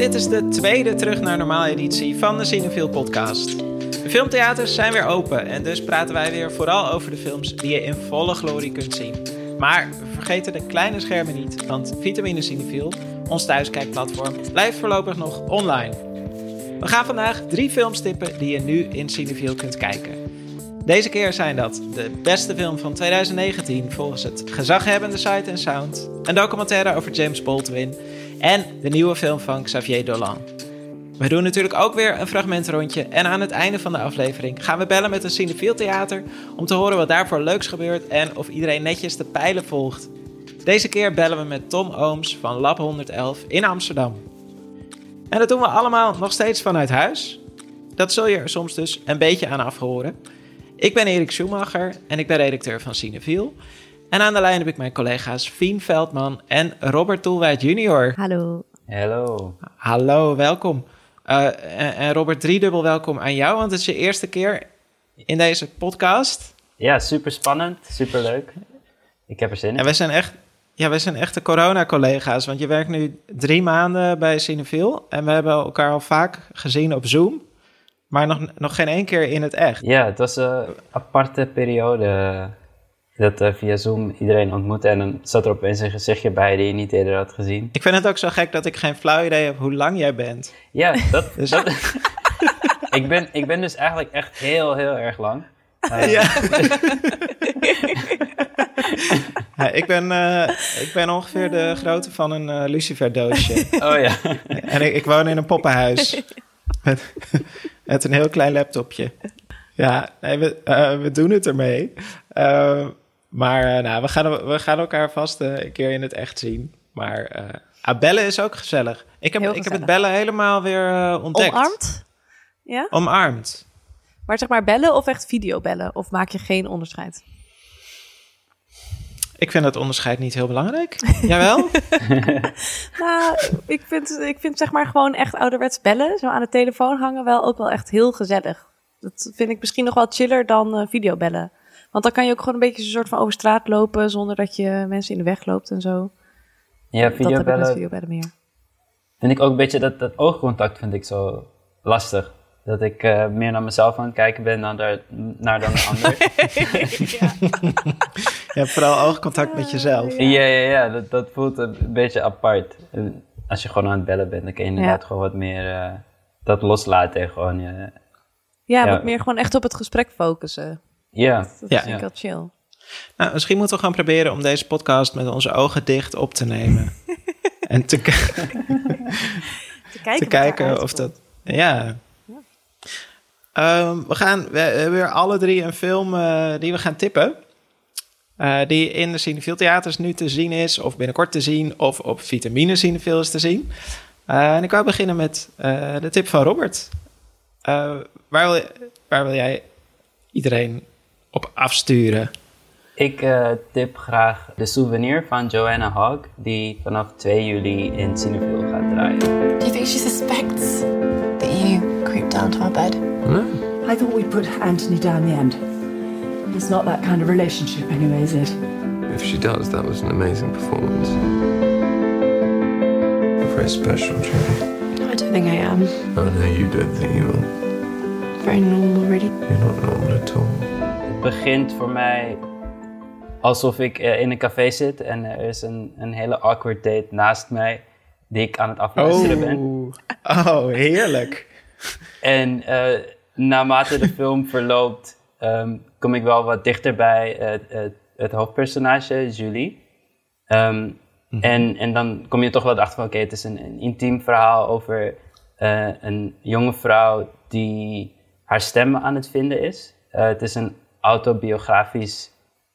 dit is de tweede terug naar normaal editie van de Cinefiel podcast. De filmtheaters zijn weer open en dus praten wij weer vooral over de films die je in volle glorie kunt zien. Maar we vergeten de kleine schermen niet, want Vitamine Cinefiel, ons thuiskijkplatform, blijft voorlopig nog online. We gaan vandaag drie films tippen die je nu in Cinefiel kunt kijken. Deze keer zijn dat de beste film van 2019 volgens het gezaghebbende Sight and Sound, een documentaire over James Baldwin en de nieuwe film van Xavier Dolan. We doen natuurlijk ook weer een fragmentrondje en aan het einde van de aflevering gaan we bellen met een Cinefiel Theater om te horen wat daarvoor leuks gebeurt en of iedereen netjes de pijlen volgt. Deze keer bellen we met Tom Ooms van Lab 111 in Amsterdam. En dat doen we allemaal nog steeds vanuit huis. Dat zul je er soms dus een beetje aan afhoren. Ik ben Erik Schumacher en ik ben redacteur van Cinefiel. En aan de lijn heb ik mijn collega's Fien Veldman en Robert Toelwijd junior. Hallo. Hallo. Hallo, welkom. Uh, en, en, Robert, driedubbel welkom aan jou, want het is je eerste keer in deze podcast. Ja, super spannend, super leuk. Ik heb er zin in. En we zijn echt, ja, we zijn echte corona-collega's, want je werkt nu drie maanden bij Cineville en we hebben elkaar al vaak gezien op Zoom, maar nog, nog geen één keer in het echt. Ja, het was een aparte periode dat uh, via Zoom iedereen ontmoette en dan zat er opeens een gezichtje bij die je niet eerder had gezien. Ik vind het ook zo gek dat ik geen flauw idee heb hoe lang jij bent. Ja, dat... dus... dat ik, ben, ik ben dus eigenlijk echt heel, heel erg lang. Uh, ja. ja. ik, ben, uh, ik ben ongeveer de grootte van een uh, luciferdoosje. Oh ja. en ik, ik, woon in een poppenhuis. Met, met een heel klein laptopje. Ja, nee, we, we doen het ermee. Maar uh, nou, we, gaan, we gaan elkaar vast uh, een keer in het echt zien. Maar uh, ah, bellen is ook gezellig. Ik heb, ik heb het bellen helemaal weer ontdekt. Omarmd? Ja? Omarmd. Maar zeg maar bellen of echt videobellen? Of maak je geen onderscheid? Ik vind dat onderscheid niet heel belangrijk. Jawel? nou, ik vind, ik vind zeg maar gewoon echt ouderwets bellen, zo aan de telefoon hangen, wel ook wel echt heel gezellig. Dat vind ik misschien nog wel chiller dan videobellen. Want dan kan je ook gewoon een beetje een soort van over straat lopen zonder dat je mensen in de weg loopt en zo. Ja, videobellen. Dat heb videobellen meer. Vind ik ook een beetje dat, dat oogcontact vind ik zo lastig. Dat ik uh, meer naar mezelf aan het kijken ben dan naar, naar dan een ander. ja. je hebt vooral oogcontact met jezelf. Ja, ja, ja, dat, dat voelt een beetje apart. Als je gewoon aan het bellen bent, dan kun je inderdaad gewoon wat meer uh, dat loslaten en gewoon je... Ja, wat meer gewoon echt op het gesprek focussen. Ja. Dat ja. vind ik wel chill. Nou, misschien moeten we gaan proberen om deze podcast met onze ogen dicht op te nemen. en te, te kijken, te kijken of dat... Ja. ja. Um, we, gaan, we hebben weer alle drie een film uh, die we gaan tippen. Uh, die in de Cineville Theaters nu te zien is, of binnenkort te zien, of op Vitamine Cineville is te zien. Uh, en ik wou beginnen met de tip van Robert. waar, wil, waar wil jij iedereen op afsturen? Ik uh, tip graag de souvenir van Joanna Hogg, die vanaf 2 juli in Cineville gaat draaien. Do you think she suspects that you creeped down to our bed? No. I thought we'd put Anthony down the end. It's not that kind of relationship anyway, is it? If she does, that was an amazing performance. You're very special, Julie. I don't think I am. Oh no, you don't think you are. Very normal, really. You're not normal at all. Begint voor mij alsof ik uh, in een café zit en er is een, een hele awkward date naast mij die ik aan het afluisteren oh. ben. Oh, heerlijk. en uh, naarmate de film verloopt, um, kom ik wel wat dichter bij het, het, het hoofdpersonage, Julie. Um, mm -hmm. en, en dan kom je toch wel achter van, oké, okay, het is een, een, intiem verhaal over uh, een jonge vrouw die haar stem aan het vinden is. Uh, het is een autobiografisch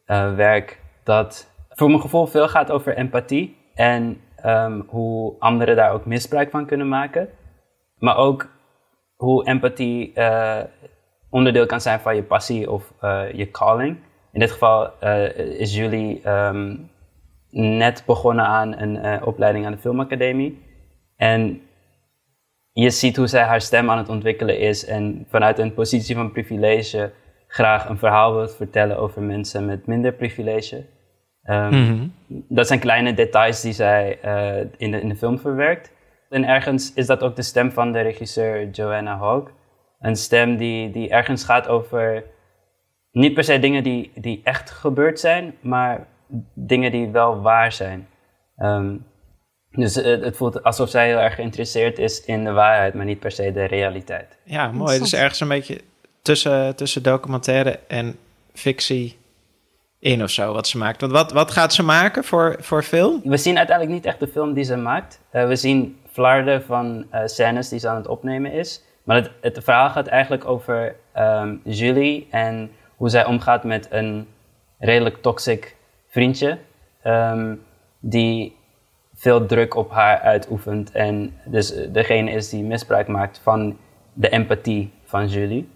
uh, werk dat voor mijn gevoel veel gaat over empathie en um, hoe anderen daar ook misbruik van kunnen maken. Maar ook hoe empathie uh, onderdeel kan zijn van je passie of uh, je calling. In dit geval is Julie um, net begonnen aan een opleiding aan de filmacademie. En je ziet hoe zij haar stem aan het ontwikkelen is en vanuit een positie van privilege graag een verhaal wilt vertellen over mensen met minder privilege. Um, mm -hmm. Dat zijn kleine details die zij uh, in, de, in de film verwerkt. En ergens is dat ook de stem van de regisseur Joanna Hogg. Een stem die, die ergens gaat over niet per se dingen die, die echt gebeurd zijn, maar dingen die wel waar zijn. Ehm, dus het, het voelt alsof zij heel erg geïnteresseerd is in de waarheid, maar niet per se de realiteit. Ja, mooi. Dus ergens een beetje tussen, tussen documentaire en fictie in of zo, wat ze maakt. Want wat, wat gaat ze maken voor, voor film? We zien uiteindelijk niet echt de film die ze maakt. Eh, we zien flarden van uh, scènes die ze aan het opnemen is. Maar het, het verhaal gaat eigenlijk over um, Julie en hoe zij omgaat met een redelijk toxic vriendje. Um, die veel druk op haar uitoefent. En dus degene is die misbruik maakt van de empathie van Julie.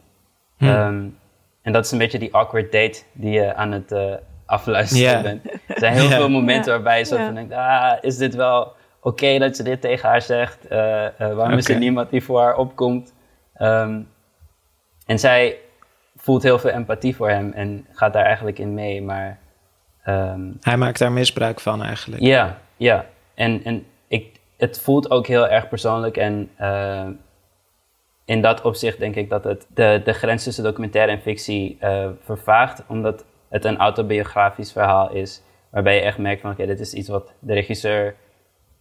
Hm. Um, en dat is een beetje die awkward date die je aan het uh, afluisteren bent. Er zijn heel veel momenten waarbij je zo van denkt... Ah, is dit wel oké dat ze dit tegen haar zegt? Eh, eh, waarom is er niemand die voor haar opkomt? Ehm, en zij voelt heel veel empathie voor hem en gaat daar eigenlijk in mee. Maar ehm, Hij maakt daar misbruik van eigenlijk. ja, ja. En, en ik, het voelt ook heel erg persoonlijk. En eh, in dat opzicht denk ik dat het de, de grens tussen documentaire en fictie eh, vervaagt. Omdat het een autobiografisch verhaal is. Waarbij je echt merkt van oké, dit is iets wat de regisseur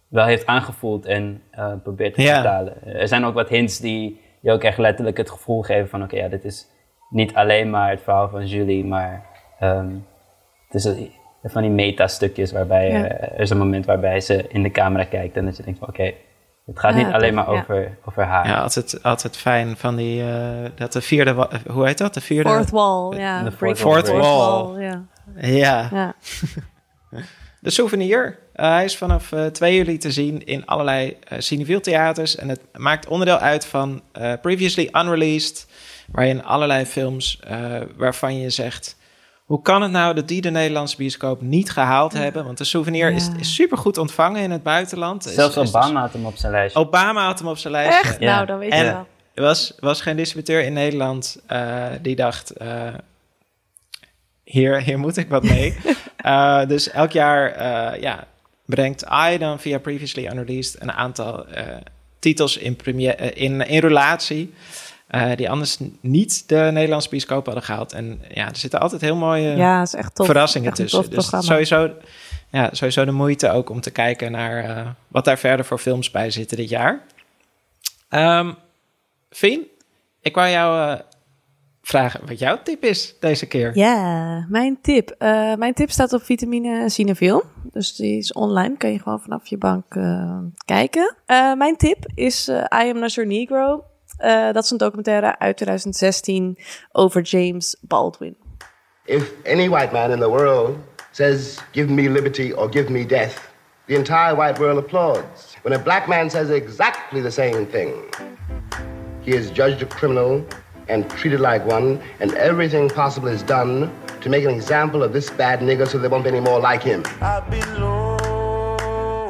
wel heeft aangevoeld en eh, probeert te Ja. vertalen. Er zijn ook wat hints die je ook echt letterlijk het gevoel geven van oké, ja, dit is niet alleen maar het verhaal van Julie, maar ehm, het is een- van die meta-stukjes waarbij Ja. eh, er is een moment waarbij ze in de camera kijkt en dat je denkt van oké, het gaat Ja, niet alleen maar ja. over, over haar. Ja, altijd, altijd fijn van die, eh, dat de vierde, hoe heet dat? De vierde? Fourth wall, ja. de fourth wall. ja. Ja, de souvenir. Eh, hij is vanaf eh 2 juli te zien in allerlei eh Cineville theaters. En het maakt onderdeel uit van eh, Previously Unreleased. Waarin allerlei films eh, waarvan je zegt... Hoe kan het nou dat die de Nederlandse bioscoop niet gehaald hebben? Want de souvenir is, Ja. is supergoed ontvangen in het buitenland. Is- Zelfs is dus- Obama had hem op zijn lijstje. Obama had hem op zijn lijstje. Echt? Ja. Nou, dan weet En- je wel. Er was, was geen distributeur in Nederland eh, die dacht... eh, hier, hier moet ik wat mee. Eh, dus elk jaar eh, ja, brengt I dan via Previously Unreleased... een aantal eh, titels in, premie- eh, in, in relatie... eh, die anders niet de Nederlandse bioscoop hadden gehaald. En ja, er zitten altijd heel mooie Ja, is echt tof. verrassingen Echt tussen. Dus sowieso, ja, sowieso de moeite ook om te kijken naar eh, wat daar verder voor films bij zitten dit jaar. Fien, ik wou jou eh, vragen wat jouw tip is deze keer. Ja, mijn tip. Mijn tip staat op vitamine Cineville. Dus die is online. Kan je gewoon vanaf je bank kijken. Mijn tip is I Am Not Your Negro. Eh, dat is een documentaire uit 2016 over James Baldwin. If any white man in the world says, give me liberty or give me death, the entire white world applauds. When a black man says exactly the same thing, he is judged a criminal and treated like one, and everything possible is done to make an example of this bad nigger so there won't be any more like him.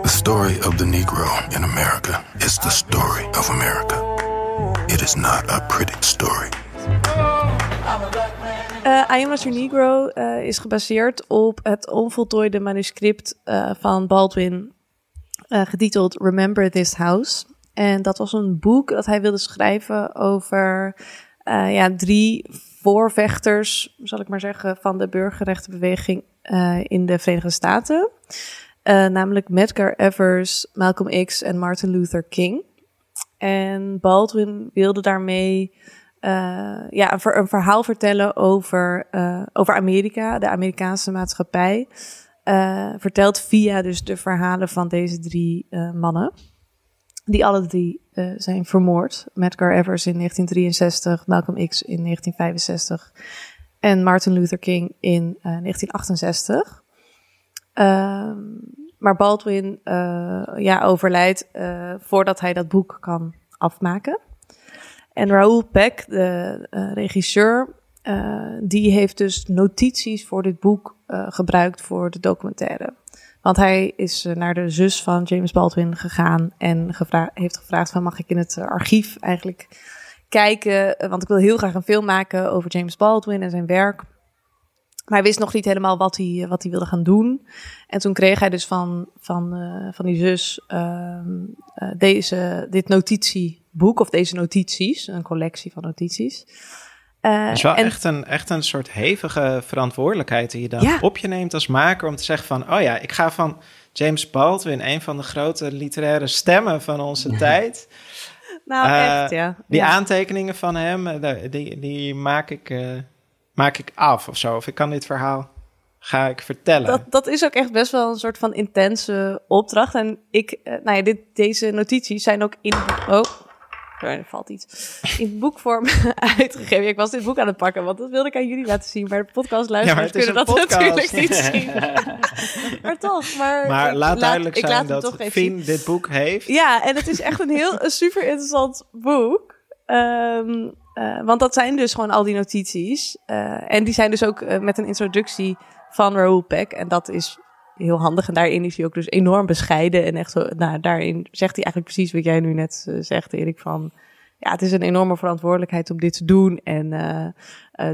The story of the Negro in America is the story of America. It is not a pretty story. I Am Your Negro eh, is gebaseerd op het onvoltooide manuscript eh, van Baldwin, eh, getiteld Remember This House. En dat was een boek dat hij wilde schrijven over ja, drie voorvechters, zal ik maar zeggen, van de burgerrechtenbeweging in de Verenigde Staten. Namelijk Medgar Evers, Malcolm X en Martin Luther King. En Baldwin wilde daarmee eh, ja, een, ver- een verhaal vertellen over, eh, over Amerika, de Amerikaanse maatschappij. eh, verteld via dus de verhalen van deze drie mannen. Die alle drie zijn vermoord. Medgar Evers in 1963, Malcolm X in 1965 en Martin Luther King in eh, 1968. Ehm, maar Baldwin eh, ja, overlijdt eh, voordat hij dat boek kan afmaken. En Raoul Peck, de eh, regisseur, die heeft dus notities voor dit boek gebruikt voor de documentaire. Want hij is naar de zus van James Baldwin gegaan en heeft gevraagd van mag ik in het archief eigenlijk kijken, want ik wil heel graag een film maken over James Baldwin en zijn werk. Maar hij wist nog niet helemaal wat hij, wat hij wilde gaan doen. En toen kreeg hij dus van, van, uh, van die zus ehm, uh, deze, dit notitieboek, of deze notities, een collectie van notities. Uh, het is wel en, echt, een, echt een soort hevige verantwoordelijkheid die je dan ja. op je neemt als maker om te zeggen van, oh ja, ik ga van James Baldwin, een van de grote literaire stemmen van onze tijd. Nou, uh, echt, ja. Die ja. aantekeningen van hem, die, die maak, ik, uh, maak ik af of zo. Of ik kan dit verhaal, ga ik vertellen. Dat, dat is ook echt best wel een soort van intense opdracht. En ik, uh, nou ja, dit, deze notities zijn ook in... Oh, er valt iets. In boekvorm uitgegeven. Ik was dit boek aan het pakken, want dat wilde ik aan jullie laten zien. Maar de podcastluisteraars ja, kunnen dat podcast. natuurlijk niet zien. maar toch. Maar, maar laat duidelijk zijn dat Fien dit boek heeft. Ja, en het is echt een heel een super interessant boek. Um, uh, want dat zijn dus gewoon al die notities. Uh, en die zijn dus ook uh, met een introductie van Raoul Peck. En dat is heel handig. En daarin is hij ook dus enorm bescheiden. En echt zo, nou, daarin zegt hij eigenlijk precies wat jij nu net zegt, Erik. Van ja, het is een enorme verantwoordelijkheid om dit te doen. En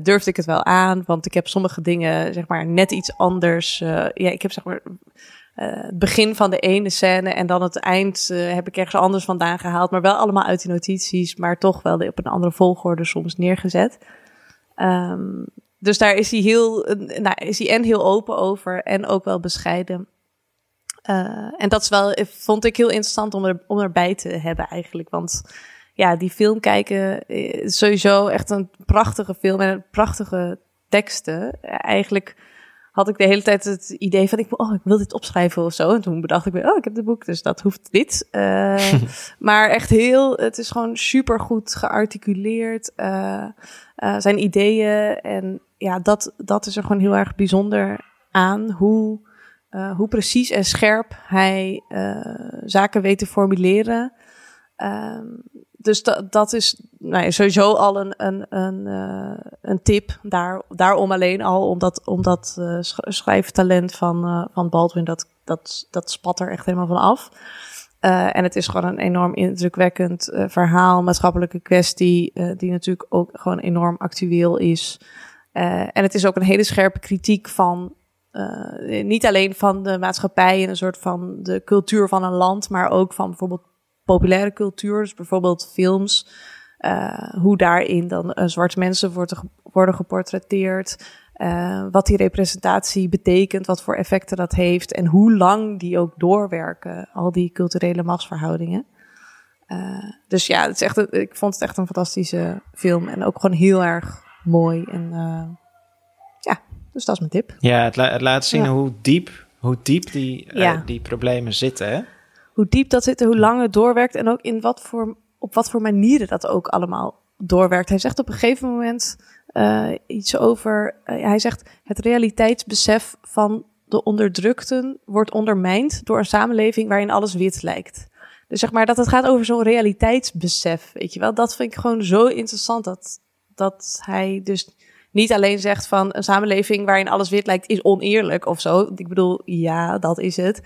durfde ik het wel aan? Want ik heb sommige dingen, zeg maar, net iets anders. Ja, ik heb zeg maar. Het begin van de ene scène en dan het eind heb ik ergens anders vandaan gehaald. Maar wel allemaal uit die notities, maar toch wel op een andere volgorde soms neergezet. Um, dus daar is hij heel, nou, is hij en heel open over en ook wel bescheiden. En dat is wel, vond ik heel interessant om, er, om erbij te hebben eigenlijk. Want ja, die film kijken is sowieso echt een prachtige film en prachtige teksten. Eigenlijk had ik de hele tijd het idee van, ik, oh, ik wil dit opschrijven of zo. En toen bedacht ik weer, oh, ik heb het boek, dus dat hoeft dit. Uh, maar echt heel, het is gewoon super goed gearticuleerd. Uh, uh, zijn ideeën en ja, dat, dat is er gewoon heel erg bijzonder aan. Hoe, hoe precies en scherp hij zaken weet te formuleren. Dus dat, dat is nou ja, sowieso al een, een, een, uh, een tip. Daar, daarom alleen al, omdat, omdat uh, schrijftalent van, uh, van Baldwin, dat, dat, dat spat er echt helemaal van af. En het is gewoon een enorm indrukwekkend verhaal, maatschappelijke kwestie, die natuurlijk ook gewoon enorm actueel is. en het is ook een hele scherpe kritiek van, niet alleen van de maatschappij en een soort van de cultuur van een land, maar ook van bijvoorbeeld populaire cultuur, dus bijvoorbeeld films. hoe daarin dan zwarte mensen worden, worden geportretteerd. Uh, wat die representatie betekent, wat voor effecten dat heeft en hoe lang die ook doorwerken, al die culturele machtsverhoudingen. Dus ja, het is echt, ik vond het echt een fantastische film en ook gewoon heel erg mooi. En ja, dus dat is mijn tip. Ja, het, la het laat zien ja. hoe diep, hoe diep die, ja. die problemen zitten. Hè? Hoe diep dat zit, hoe lang het doorwerkt en ook in wat voor, op wat voor manieren dat ook allemaal doorwerkt. Hij zegt op een gegeven moment uh, iets over. Uh, hij zegt: het realiteitsbesef van de onderdrukten wordt ondermijnd door een samenleving waarin alles wit lijkt. Dus zeg maar dat het gaat over zo'n realiteitsbesef. Weet je wel, dat vind ik gewoon zo interessant. Dat, dat hij dus niet alleen zegt van een samenleving waarin alles wit lijkt is oneerlijk of zo. Ik bedoel, ja, dat is het.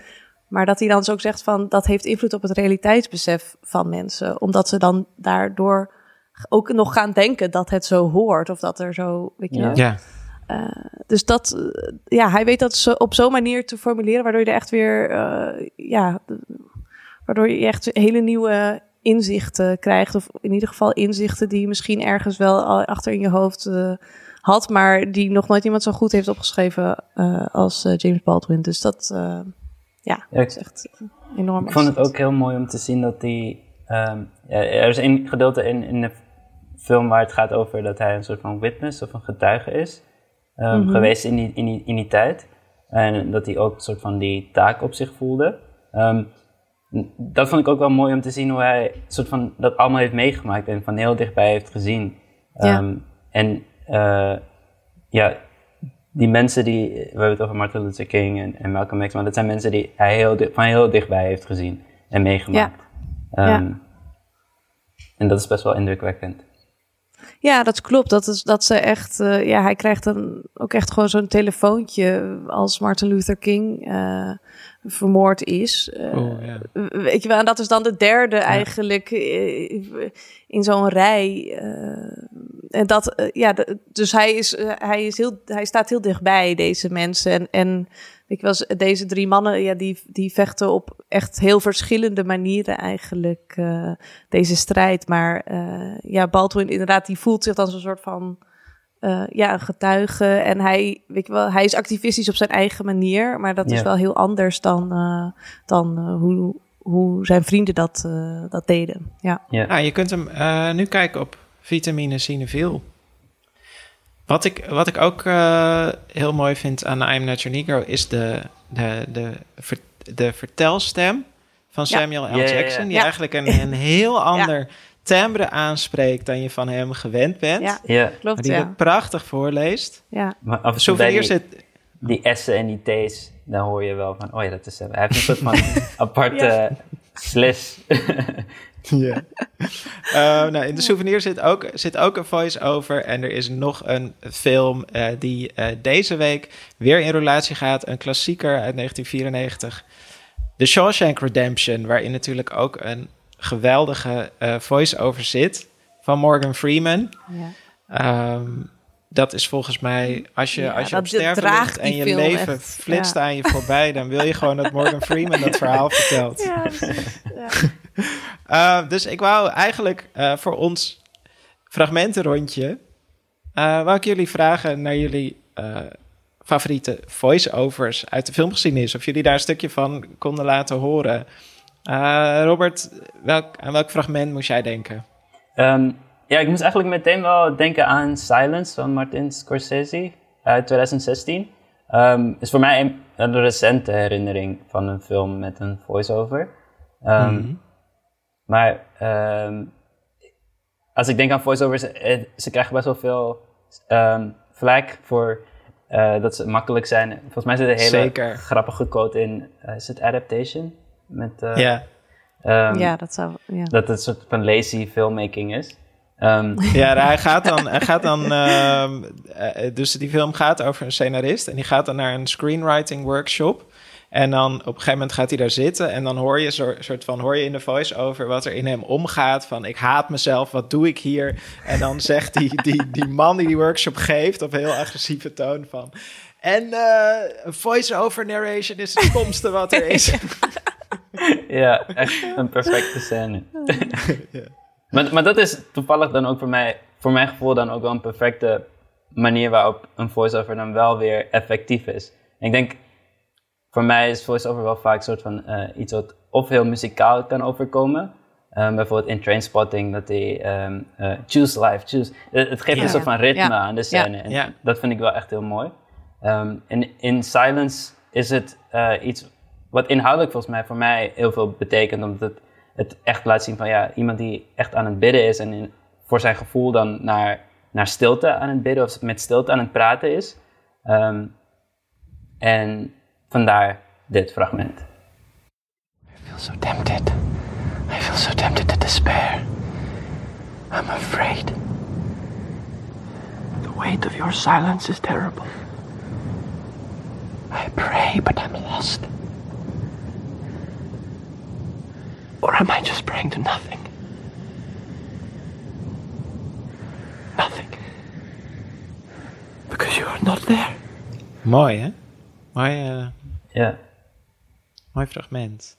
Maar dat hij dan dus ook zegt van dat heeft invloed op het realiteitsbesef van mensen. Omdat ze dan daardoor ook nog gaan denken dat het zo hoort of dat er zo, weet je ja. ja. Uh, dus dat, uh, ja, hij weet dat zo, op zo'n manier te formuleren, waardoor je er echt weer, uh, ja, waardoor je echt hele nieuwe inzichten krijgt, of in ieder geval inzichten die je misschien ergens wel al achter in je hoofd had, maar die nog nooit iemand zo goed heeft opgeschreven als James Baldwin. Dus dat, ja, ja, dat is echt enorm. Ik vond het ook heel mooi om te zien dat die, um, ja, er is een gedeelte in, in de film waar het gaat over dat hij een soort van witness of een getuige is um, mm -hmm. geweest in die, in, die, in die tijd. En dat hij ook een soort van die taak op zich voelde. Um, dat vond ik ook wel mooi om te zien hoe hij soort van dat allemaal heeft meegemaakt en van heel dichtbij heeft gezien. Ja. En uh, ja, die mensen die, we hebben het over Martin Luther King en, en Malcolm X, maar dat zijn mensen die hij heel, van heel dichtbij heeft gezien en meegemaakt. Ja. ja. En dat is best wel indrukwekkend. Ja, dat klopt. Dat, is, dat ze echt, uh, ja, hij krijgt dan ook echt gewoon zo'n telefoontje als Martin Luther King uh, vermoord is. Uh, oh, ja. Weet je wel, en dat is dan de derde ja. eigenlijk in zo'n rij en dat, eh, ja, de- dus hij, is, eh, hij, is heel, hij staat heel dichtbij deze mensen. En, en ik was deze drie mannen, ja, die, die vechten op echt heel verschillende manieren eigenlijk eh, deze strijd. Maar eh, ja, Baldwin inderdaad, die voelt zich dan zo'n soort van eh, ja, een getuige. En hij, weet je wel, hij is activistisch op zijn eigen manier, maar dat is wel heel anders dan, eh, dan hoe, hoe zijn vrienden dat, eh, dat deden. Ja. Ja. Nou, je kunt hem eh, nu kijken op vitamine Cineville. Wat ik, wat ik ook eh, heel mooi vind aan I'm Not Your Negro is de, de, de, ver- de vertelstem van Ja. Samuel L. Ja, ja, ja. Jackson. Die Ja. eigenlijk een, een heel ander timbre aanspreekt dan je van hem gewend bent. Ja, Ja, Maar klopt, die ja. het prachtig voorleest. ja. maar af en toe bij Souvenir die, zit... die S'en en die T's, dan hoor je wel van, oh ja, dat is hem. Hij heeft een soort van aparte Ja. Ja. Eh, nou, in de souvenir zit ook, zit ook een voice-over. En er is nog een film eh, die eh, deze week weer in relatie gaat. Een klassieker uit 1994. The Shawshank Redemption. Waarin natuurlijk ook een geweldige voice-over zit. Van Morgan Freeman. ja. Ehm, dat is volgens mij, als je, Ja, als je op sterven draagt ligt en je leven echt, flitst ja. aan je voorbij, dan wil je gewoon dat Morgan Freeman dat verhaal vertelt. Ja, precies. ja. Uh, dus ik wou eigenlijk uh, voor ons fragmentenrondje... Uh, wou ik jullie vragen naar jullie uh, favoriete voice-overs uit de filmgeschiedenis. Of jullie daar een stukje van konden laten horen. Uh, Robert, welk, aan welk fragment moest jij denken? Um, ja, ik moest eigenlijk meteen wel denken aan Silence van Martin Scorsese uit 2016. Um, is voor mij een, een, recente herinnering van een film met een voice-over. Um, mm-hmm. Maar um, als ik denk aan voice-overs, ze krijgen best wel veel um, vlek voor uh, dat ze makkelijk zijn. Volgens mij zit er een hele Zeker. grappige quote in. Uh, is het Adaptation? Met, uh, ja. Um, ja, dat zou. Ja. Dat het een soort van lazy filmmaking is. Um, ja, hij gaat dan. Hij gaat dan uh, dus die film gaat over een scenarist. En die gaat dan naar een screenwriting workshop. En dan op een gegeven moment gaat hij daar zitten. En dan hoor je zo, soort van hoor je in de voice over wat er in hem omgaat. Van ik haat mezelf, wat doe ik hier? En dan zegt die, die, die man die die workshop geeft op heel agressieve toon van. En uh, voice-over narration is het stomste wat er is. ja, echt een perfecte scène. ja. Maar, maar dat is toevallig dan ook voor mij, voor mijn gevoel dan ook wel een perfecte manier waarop een voice-over dan wel weer effectief is. En ik denk, voor mij is voice-over wel vaak een soort van uh, iets wat of heel muzikaal kan overkomen. Um, bijvoorbeeld in Trainspotting, dat hij um, uh, choose life, choose. Het, het geeft ja. een soort van ritme ja. aan de scène. Ja. En ja. dat vind ik wel echt heel mooi. Um, in, in Silence is het uh, iets wat inhoudelijk volgens mij voor mij heel veel betekent. Omdat het, het echt laat zien van ja, iemand die echt aan het bidden is en voor zijn gevoel dan naar, naar stilte aan het bidden of met stilte aan het praten is. Um, en vandaar dit fragment. I feel so tempted. I feel so tempted to despair. I'm afraid. The weight of your silence is terrible. I pray, but I'm lost. Or am I just praying to nothing? Nothing. Because you are not there. Mooi, hè? Mooi, uh, ja. mooi fragment.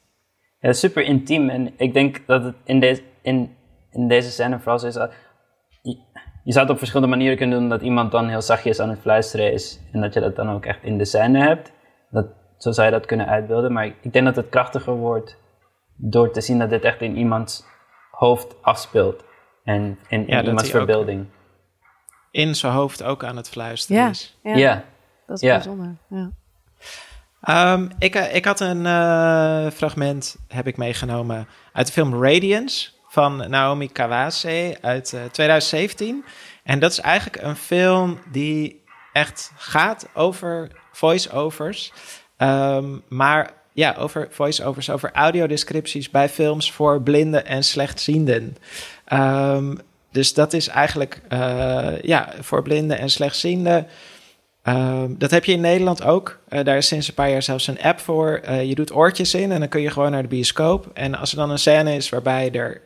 Ja, super intiem. En ik denk dat het in, deze in, in deze scène vooral zo is... Dat je, je zou het op verschillende manieren kunnen doen... dat iemand dan heel zachtjes aan het fluisteren is... en dat je dat dan ook echt in de scène hebt. Dat, zo zou je dat kunnen uitbeelden. Maar ik denk dat het krachtiger wordt... door te zien dat dit echt in iemands hoofd afspeelt. En in, in ja, iemands verbeelding. In zijn hoofd ook aan het fluisteren ja, is. Ja. ja. Dat is ja. bijzonder, ja. Um, ik, ik had een uh, fragment, heb ik meegenomen, uit de film Radiance van Naomi Kawase uit uh, 2017. En dat is eigenlijk een film die echt gaat over voice-overs. Um, maar ja, over voice-overs, over audiodescripties bij films voor blinden en slechtzienden. Um, dus dat is eigenlijk uh, ja, voor blinden en slechtzienden. Uh, dat heb je in Nederland ook. Uh, daar is sinds een paar jaar zelfs een app voor. Uh, je doet oortjes in en dan kun je gewoon naar de bioscoop. En als er dan een scène is waarbij er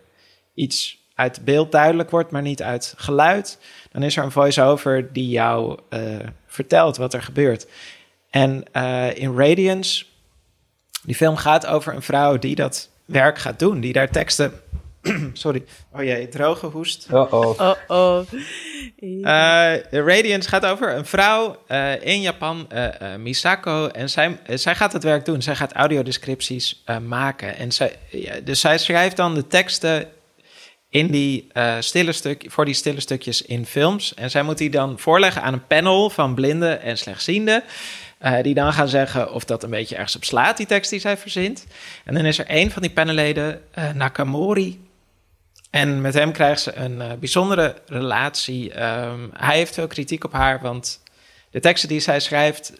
iets uit beeld duidelijk wordt, maar niet uit geluid, dan is er een voice-over die jou eh, vertelt wat er gebeurt. En eh, in Radiance, die film gaat over een vrouw die dat werk gaat doen, die daar teksten. Sorry. Oh jee, droge hoest. Oh oh. Oh, oh. Uh, Radiance gaat over een vrouw uh, in Japan, uh, Misako. En zij, zij gaat het werk doen. Zij gaat audiodescripties maken. En zij, ja, dus zij schrijft dan de teksten in die, stille stuk, voor die stille stukjes in films. En zij moet die dan voorleggen aan een panel van blinden en slechtzienden. Die dan gaan zeggen of dat een beetje ergens op slaat, die tekst die zij verzint. En dan is er een van die panelleden, Nakamori, en met hem krijgt ze een uh, bijzondere relatie. Um, hij heeft veel kritiek op haar, want de teksten die zij schrijft,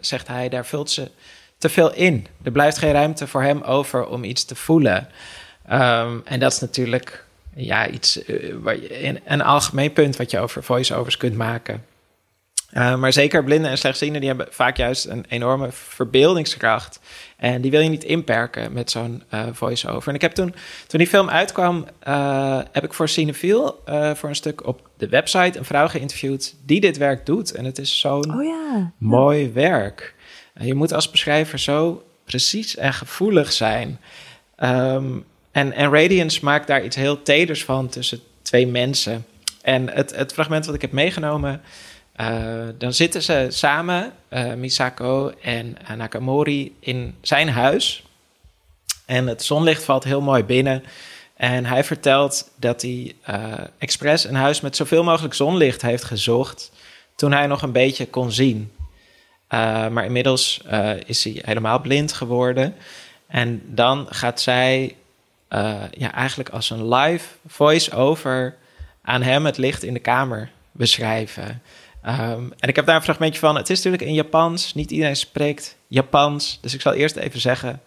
zegt hij, daar vult ze te veel in. Er blijft geen ruimte voor hem over om iets te voelen. Um, en dat is natuurlijk ja, iets, een algemeen punt wat je over voice-overs kunt maken. Uh, maar zeker blinden en slechtzienden, die hebben vaak juist een enorme verbeeldingskracht. En die wil je niet inperken met zo'n uh, voice-over. En ik heb toen, toen die film uitkwam, uh, heb ik voor Cinefiel, voor een stuk op de website, een vrouw geïnterviewd die dit werk doet. En het is zo'n oh, ja. mooi ja. werk. je moet als beschrijver zo precies en gevoelig zijn. Um, en, en Radiance maakt daar iets heel teders van tussen twee mensen. En het, het fragment wat ik heb meegenomen... Uh, dan zitten ze samen, uh, Misako en Nakamori, in zijn huis. En het zonlicht valt heel mooi binnen. En hij vertelt dat hij uh, expres een huis met zoveel mogelijk zonlicht heeft gezocht. toen hij nog een beetje kon zien. maar inmiddels is hij helemaal blind geworden. En dan gaat zij ja, eigenlijk als een live voice-over aan hem het licht in de kamer beschrijven. Um, en ik heb daar een fragmentje van. Het is natuurlijk in Japans. Niet iedereen spreekt Japans. Dus ik zal eerst even zeggen.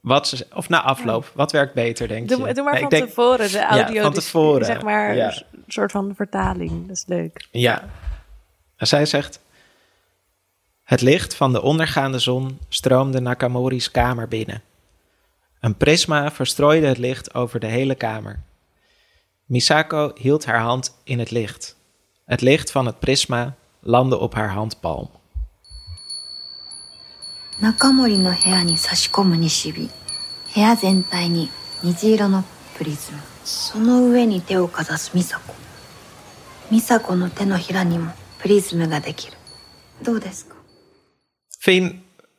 Wat ze, of na afloop, wat werkt beter, denk doe, je? Doe maar nee, van denk, tevoren, de audio. Ja, van tevoren. Zeg maar ja. een soort van vertaling. Dat is leuk. Ja. En zij zegt... Het licht van de ondergaande zon stroomde Nakamori's kamer binnen. Een prisma verstrooide het licht over de hele kamer. Misako hield haar hand in het licht. Het licht van het prisma landde op haar handpalm. Nakamori no hea ni een nishibi. Hea zentai kamer no prisma. Ni no te no prisma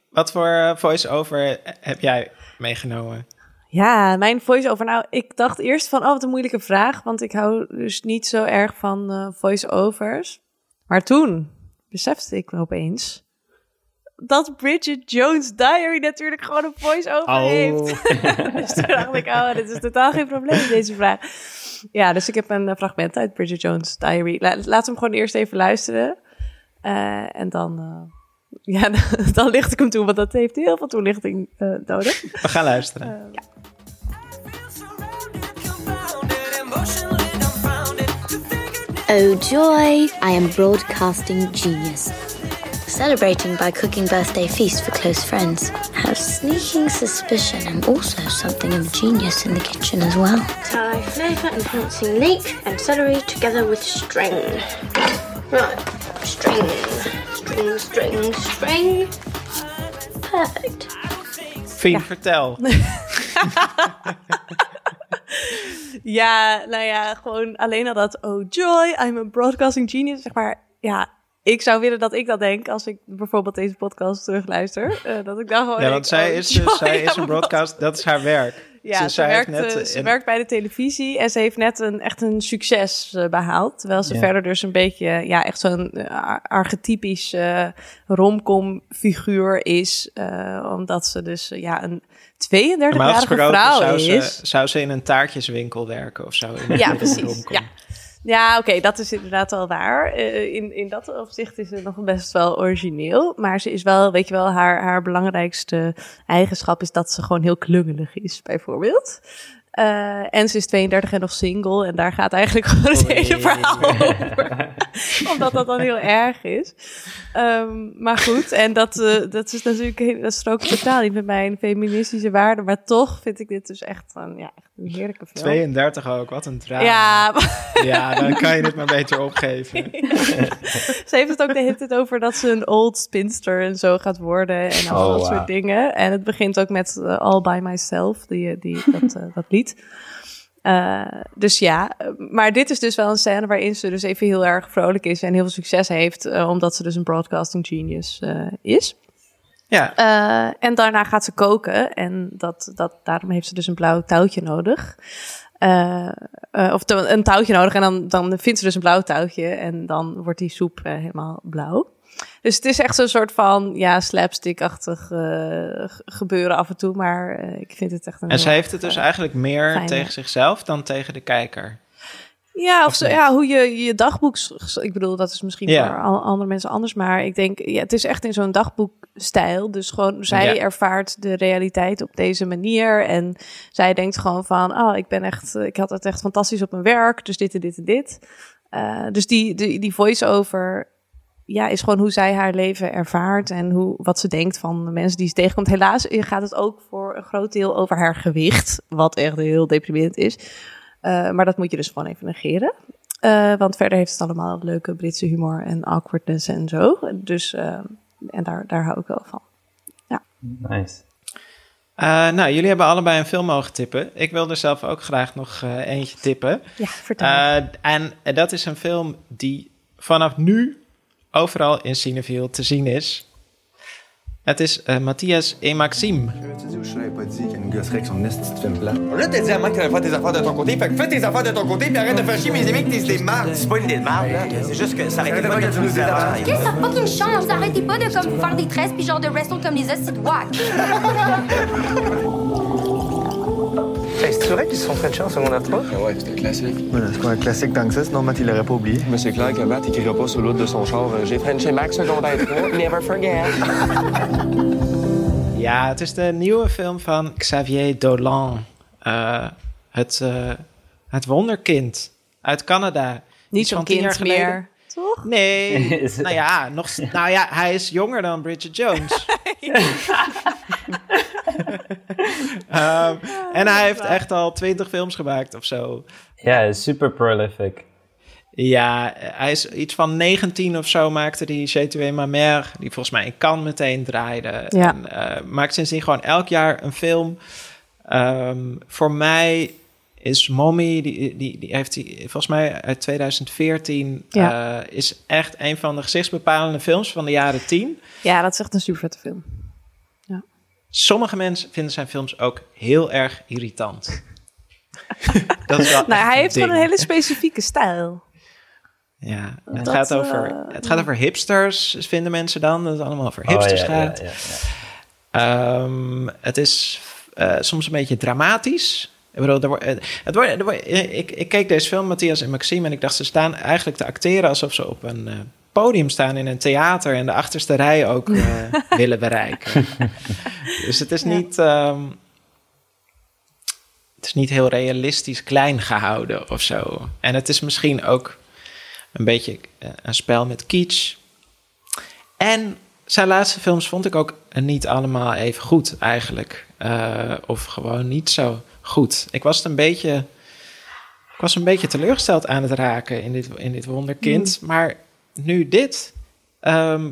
wat voor voice-over heb jij meegenomen? Ja, mijn voice-over. Nou, ik dacht eerst van, oh, wat een moeilijke vraag. Want ik hou dus niet zo erg van uh, voice-overs. Maar toen besefte ik me opeens dat Bridget Jones' Diary natuurlijk gewoon een voice-over oh. heeft. dus toen dacht ik, oh, dit is totaal geen probleem, deze vraag. Ja, dus ik heb een fragment uit Bridget Jones' Diary. La laten we hem gewoon eerst even luisteren. Uh, en dan... Uh, ja, dan licht ik hem toe, want dat heeft heel veel toelichting uh, nodig. We gaan luisteren. ja. Oh joy, I am broadcasting genius. Celebrating by cooking birthday feast for close friends. Have sneaking suspicion I'm also something of genius in the kitchen as well. Tie flavour enhancing leek and celery together with string. Right, string, string, string, string. Perfect. Fien, ja. vertel. ja, nou ja, gewoon alleen al dat oh joy, I'm a broadcasting genius, zeg maar. Ja, ik zou willen dat ik dat denk als ik bijvoorbeeld deze podcast terugluister. Uh, dat ik dan gewoon Ja, want zij oh, is, joy, dus, zij is een broadcast, dat is haar werk. Ja, ze, werkt, net, uh, ze een- werkt bij de televisie en ze heeft net een, echt een succes uh, behaald. Terwijl ze Ja. verder dus een beetje, ja, echt zo'n archetypisch uh, romcom figuur is. Uh, omdat ze dus, ja, een 32-jarige Normaal gesproken vrouw zou is. ze, zou ze in een taartjeswinkel werken of zo. In Ja, precies. romcom. Ja, ja oké, dat is inderdaad wel waar. Uh, in, in dat opzicht is ze nog best wel origineel. Maar ze is wel, weet je wel, haar, haar belangrijkste eigenschap is dat ze gewoon heel klungelig is, bijvoorbeeld. Uh, en ze is 32 en nog single. En daar gaat eigenlijk gewoon het Oei. hele verhaal over. Omdat dat dan heel erg is. Ehm, maar goed, en dat, eh, dat is natuurlijk heel- dat strookt totaal niet met mijn feministische waarden. Maar toch vind ik dit dus echt, een, ja, echt een heerlijke film. 32 ook, wat een drama. Ja, Ja, dan kan je het maar beter opgeven. ze heeft het ook de hele tijd over dat ze een old spinster en zo gaat worden. En al Oh, dat soort dingen. En het begint ook met eh, All By Myself, die, die, dat, eh, dat lied. Eh, dus ja, maar dit is dus wel een scène waarin ze dus even heel erg vrolijk is en heel veel succes heeft, eh, omdat ze dus een broadcasting genius eh, is. Ja. En daarna gaat ze koken en dat, dat, daarom heeft ze dus een blauw touwtje nodig. Of een touwtje nodig en dan, dan vindt ze dus een blauw touwtje en dan wordt die soep helemaal blauw. Dus het is echt zo'n soort van ja, slapstick-achtig eh, gebeuren af en toe, maar eh, ik vind het echt een En ze heeft het dus erg, eigenlijk meer fijne- tegen zichzelf dan tegen de kijker. Ja, of Of zo, ja, hoe je je dagboek. Ik bedoel, dat is misschien Ja. voor andere mensen anders. Maar ik denk, ja, het is echt in zo'n dagboekstijl. Dus gewoon, zij Ja. ervaart de realiteit op deze manier. En zij denkt gewoon van, oh, ik ben echt, ik had het echt fantastisch op mijn werk. Dus dit en dit en dit. Eh, dus die, die, die voice-over. Ja, is gewoon hoe zij haar leven ervaart en hoe, wat ze denkt van de mensen die ze tegenkomt. Helaas gaat het ook voor een groot deel over haar gewicht, wat echt heel deprimerend is. Eh, maar dat moet je dus gewoon even negeren. Eh, want verder heeft het allemaal leuke Britse humor en awkwardness en zo. Dus, eh, en daar, daar hou ik wel van. Nice. Eh, nou, jullie hebben allebei een film mogen tippen. Ik wil er zelf ook graag nog eh, eentje tippen. Ja, vertel. Eh, en eh, dat is een film die vanaf nu overal in Cineville te zien is. Het is eh, Matthias et Maxime. Je l'avais pas dit qu'il y a une gosserie avec son esti de film blanc. Là, t'as dit à Mike que t'allais faire tes affaires de ton côté. Fait que fais tes affaires de ton côté, puis arrête de faire chier mes amis que t'es des marques. C'est pas une idée de marque, là. C'est juste que ça aurait été pas que tu nous avais. Qu'est-ce que ça fucking change? Arrêtez pas de comme faire des tresses puis genre de wrestle comme les c'est vrai qu'ils se sont French en secondaire 3? Ouais, un classique. Ouais, c'est pas un classique tant que ça, sinon Matt il l'aurait pas oublié. Mais c'est clair que Matt écrira pas sur l'autre de son char. euh, J'ai Frenché Max secondaire 3. Never forget. Ja, het is de nieuwe film van Xavier Dolan. Eh, het, eh, het wonderkind uit Canada. Niet zo'n kind jaar geleden. meer, toch? Nee, nou ja, nog, nou ja, hij is jonger dan Bridget Jones. Ehm, en hij heeft echt al twintig films gemaakt of zo. Ja, super prolific. Ja, hij is iets van 19 of zo maakte die J'ai tué ma mère, die volgens mij in Cannes meteen draaide. Ja. En, eh, maakt sindsdien gewoon elk jaar een film. Ehm, voor mij is Mommy, die, die, die heeft hij volgens mij uit 2014, Ja. eh, is echt een van de gezichtsbepalende films van de jaren 10. Ja, dat is echt een super vette film. Sommige mensen vinden zijn films ook heel erg irritant. dat is wel Nou, hij heeft gewoon een hele specifieke stijl. Ja, het, Dat, gaat over, eh, het gaat over hipsters, vinden mensen dan. Dat het allemaal over hipsters Oh, ja, ja, gaat. ja, Ehm, het is eh, soms een beetje dramatisch. Ik bedoel, er wordt, eh, het wordt, er wordt, ik, ik keek deze film, Matthias en Maxime, en ik dacht, ze staan eigenlijk te acteren alsof ze op een eh, podium staan in een theater en de achterste rij ook eh, willen bereiken. dus het is niet. ehm, het is niet heel realistisch klein gehouden of zo. En het is misschien ook een beetje eh, een spel met kitsch. En zijn laatste films vond ik ook niet allemaal even goed eigenlijk. Eh, of gewoon niet zo goed. Ik was het een beetje... Ik was een beetje teleurgesteld aan het raken in dit, in dit wonderkind. Maar nu dit... ehm,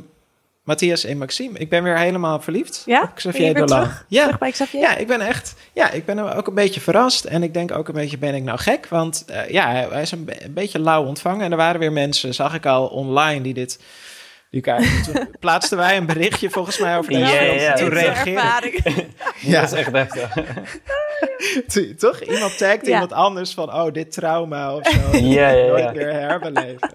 Matthias en Maxime. Ik ben weer helemaal verliefd Ja? op Xavier je weer Dolan. terug? Ja. Terug bij Xavier? ja, ik ben echt... Ja, ik ben ook een beetje verrast. En ik denk ook een beetje, ben ik nou gek? Want eh, ja, hij is een, een beetje lauw ontvangen. En er waren weer mensen, zag ik al online, die dit... Kijken. Toen plaatsten wij een berichtje volgens mij over deze Ja, film. Toen reageerde. Ja. Dat is echt heftig. Toen- Toch? Iemand tagt Ja. iemand anders van... Oh, dit trauma of zo. Ja, ja, ja. Nooit meer herbeleven.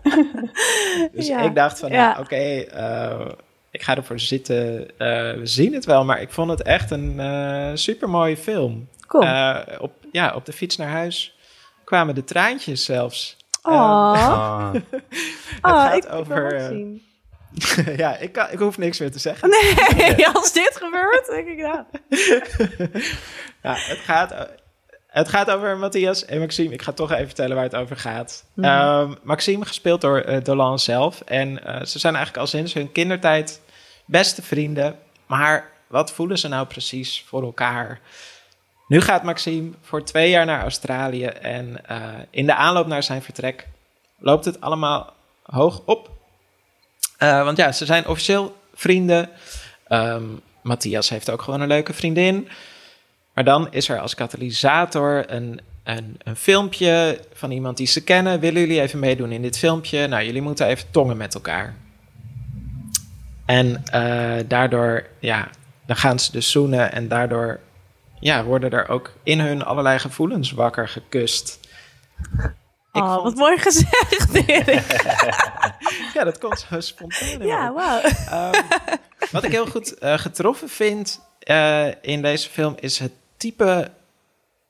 Dus Ja. ik dacht van, Ja. nou, oké... eh, ik ga ervoor zitten. eh, we zien het wel. Maar ik vond het echt een eh super mooie film. Cool. Eh, op, ja, op de fiets naar huis kwamen de traantjes zelfs. Oh. Ah. het Oh, gaat ik wil over... ja, ik, kan, ik hoef niks meer te zeggen. Nee, als dit gebeurt, denk ik nou. Ja, het gaat, het gaat over Matthias en Maxime. Ik ga toch even vertellen waar het over gaat. Mhm. Ehm, Maxime, gespeeld door eh, Dolan zelf. En eh, ze zijn eigenlijk al sinds hun kindertijd beste vrienden. Maar wat voelen ze nou precies voor elkaar? Nu gaat Maxime voor twee jaar naar Australië. En eh, in de aanloop naar zijn vertrek loopt het allemaal hoog op. Eh, want ja, ze zijn officieel vrienden. Ehm, Matthias heeft ook gewoon een leuke vriendin. Maar dan is er als katalysator een, een, een filmpje van iemand die ze kennen. Willen jullie even meedoen in dit filmpje? Nou, jullie moeten even tongen met elkaar. En eh, daardoor, ja, dan gaan ze dus zoenen. En daardoor ja, worden er ook in hun allerlei gevoelens wakker gekust. Oh, wat mooi gezegd, Erik. ja, dat komt zo spontaan. Ja, wauw. Ehm, wat ik heel goed eh, getroffen vind eh, in deze film is het type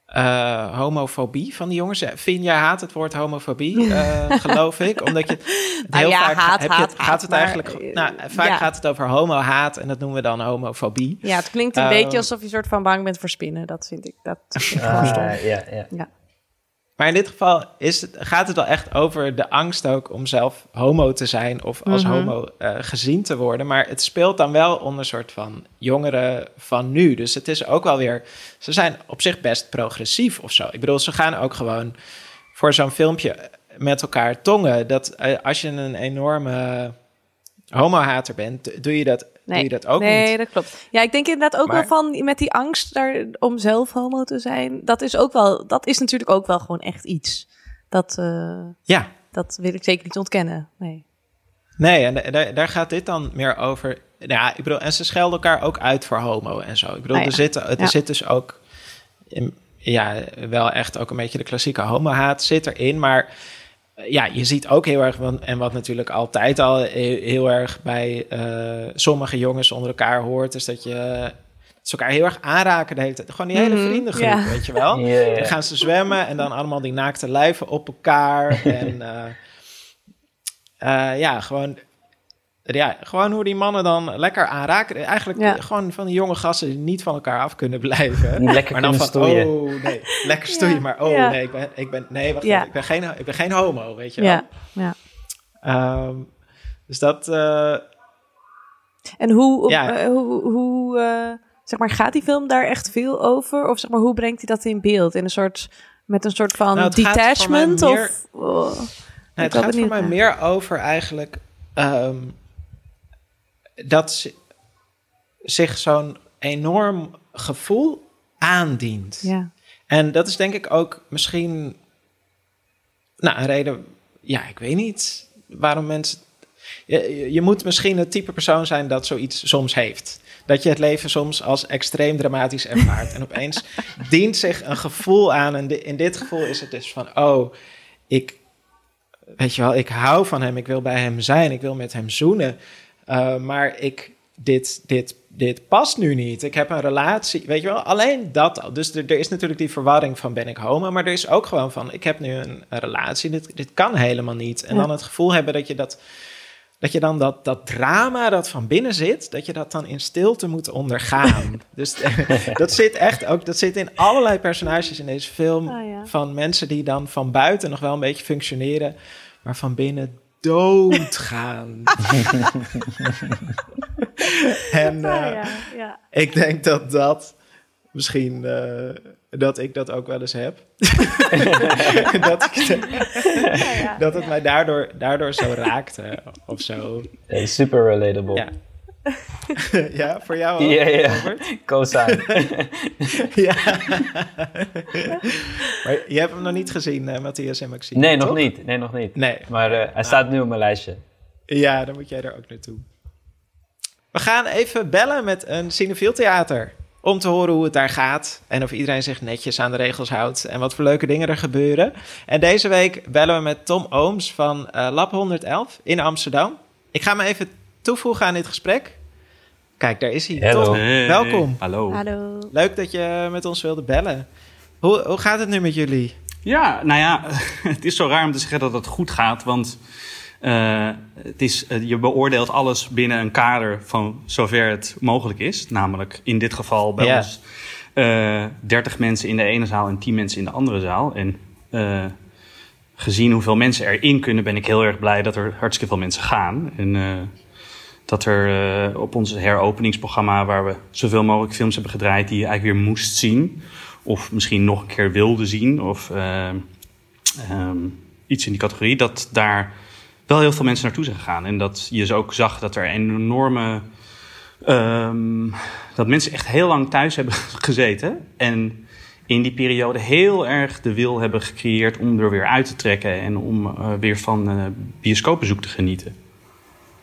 eh, homofobie van die jongens. Fien, jij haat het woord homofobie, eh, geloof ik. Omdat je het Nou heel ja, vaak haat, heb je, haat, gaat het maar, eigenlijk. nou, vaak ja. gaat het over homo-haat en dat noemen we dan homofobie. Ja, het klinkt een Ehm, beetje alsof je een soort van bang bent voor spinnen. Dat vind ik, dat vind ik gewoon Ah, stom. ja, ja. Ja. Maar in dit geval is het, gaat het wel echt over de angst ook om zelf homo te zijn of als Mhm. homo eh, gezien te worden. Maar het speelt dan wel onder een soort van jongeren van nu. Dus het is ook wel weer, ze zijn op zich best progressief of zo. Ik bedoel, ze gaan ook gewoon voor zo'n filmpje met elkaar tongen. Dat eh, als je een enorme homo-hater bent, doe je dat, doe je dat ook nee, niet. dat klopt. Ja, ik denk inderdaad ook Maar- wel van met die angst daar, om zelf homo te zijn. Dat is ook wel, dat is natuurlijk ook wel gewoon echt iets. Dat, eh, Ja. dat wil ik zeker niet ontkennen. Nee. Nee, en da- daar, daar gaat dit dan meer over. Ja, ik bedoel, en ze schelden elkaar ook uit voor homo en zo. Ik bedoel, Ah, ja. er, zit, er Ja. zit dus ook, in- ja, wel echt ook een beetje de klassieke homo-haat zit erin. Maar ja, je ziet ook heel erg, want- en wat natuurlijk altijd al heel, erg bij eh, sommige jongens onder elkaar hoort, is dat je ze elkaar heel erg aanraken de hele tijd. Gewoon die hele Mhm, vriendengroep, ja. weet je wel. Dan gaan ze zwemmen en dan allemaal die naakte lijven op elkaar. en eh, eh, ja, gewoon ja, gewoon hoe die mannen dan lekker aanraken. Eigenlijk Ja. gewoon van die jonge gasten die niet van elkaar af kunnen blijven. Lekker maar dan van, stoeien. oh nee, lekker stoeien. Maar oh Ja. nee, ik ben, ik ben, nee, wacht even, ik ben geen, ik ben geen homo, weet je wel. Ja, ja. Ehm, dus dat, eh, En hoe, Ja. eh, hoe, hoe eh, zeg maar, gaat die film daar echt veel over? Of zeg maar, hoe brengt hij dat in beeld? In een soort, met een soort van Nou, detachment? meer- Of, oh, Nee, het gaat voor mij naar. meer over eigenlijk ehm, dat zi- zich zo'n enorm gevoel aandient. Ja. En dat is denk ik ook misschien nou, een reden, ja, ik weet niet waarom mensen. Je, je- moet misschien het type persoon zijn dat zoiets soms heeft. Dat je het leven soms als extreem dramatisch ervaart. en opeens dient zich een gevoel aan. En in dit gevoel is het dus van: oh, ik, weet je wel, ik hou van hem. Ik wil bij hem zijn. Ik wil met hem zoenen. Uh, maar ik, dit, dit, dit past nu niet. Ik heb een relatie. Weet je wel, alleen dat al. Dus er, er is natuurlijk die verwarring van: ben ik homo? Maar er is ook gewoon van: ik heb nu een, een relatie. Dit, dit kan helemaal niet. En Ja. dan het gevoel hebben dat je dat. Dat je dan dat, dat drama dat van binnen zit, dat je dat dan in stilte moet ondergaan. dus dat zit echt ook, dat zit in allerlei personages in deze film. Ah, ja. Van mensen die dan van buiten nog wel een beetje functioneren, maar van binnen doodgaan. en eh, ja, ja. ik denk dat dat misschien eh, dat ik dat ook wel eens heb. dat, ik, dat het mij daardoor, daardoor zo raakte of zo. Super relatable. Ja. voor jou ook? Ja, ja. Ja. maar je hebt hem nog niet gezien, eh, Matthias en Maxime, Nee, nog niet. Nee, nog niet. Nee. Maar eh, hij staat nu op mijn lijstje. Ja, dan moet jij er ook naartoe. We gaan even bellen met een cinefiel theater. Om te horen hoe het daar gaat. En of iedereen zich netjes aan de regels houdt. En wat voor leuke dingen er gebeuren. En deze week bellen we met Tom Ooms van eh, Lab 111 in Amsterdam. Ik ga me even toevoegen aan dit gesprek. Kijk, daar is hij. Hey, welkom. Hallo. Hallo. Leuk dat je met ons wilde bellen. Hoe, hoe gaat het nu met jullie? Ja, nou ja, het is zo raar om te zeggen dat het goed gaat, want eh, het is, eh, je beoordeelt alles binnen een kader van zover het mogelijk is. Namelijk in dit geval bij Ja. ons eh 30 mensen in de ene zaal en 10 mensen in de andere zaal. En eh, gezien hoeveel mensen erin kunnen, ben ik heel erg blij dat er hartstikke veel mensen gaan. En eh, dat er eh, op ons heropeningsprogramma, waar we zoveel mogelijk films hebben gedraaid die je eigenlijk weer moest zien. Of misschien nog een keer wilde zien. Of eh, ehm, iets in die categorie. Dat daar wel heel veel mensen naartoe zijn gegaan. En dat je dus ook zag dat er een enorme. ehm, dat mensen echt heel lang thuis hebben gezeten. En in die periode heel erg de wil hebben gecreëerd om er weer uit te trekken. En om eh, weer van eh bioscoopbezoek te genieten.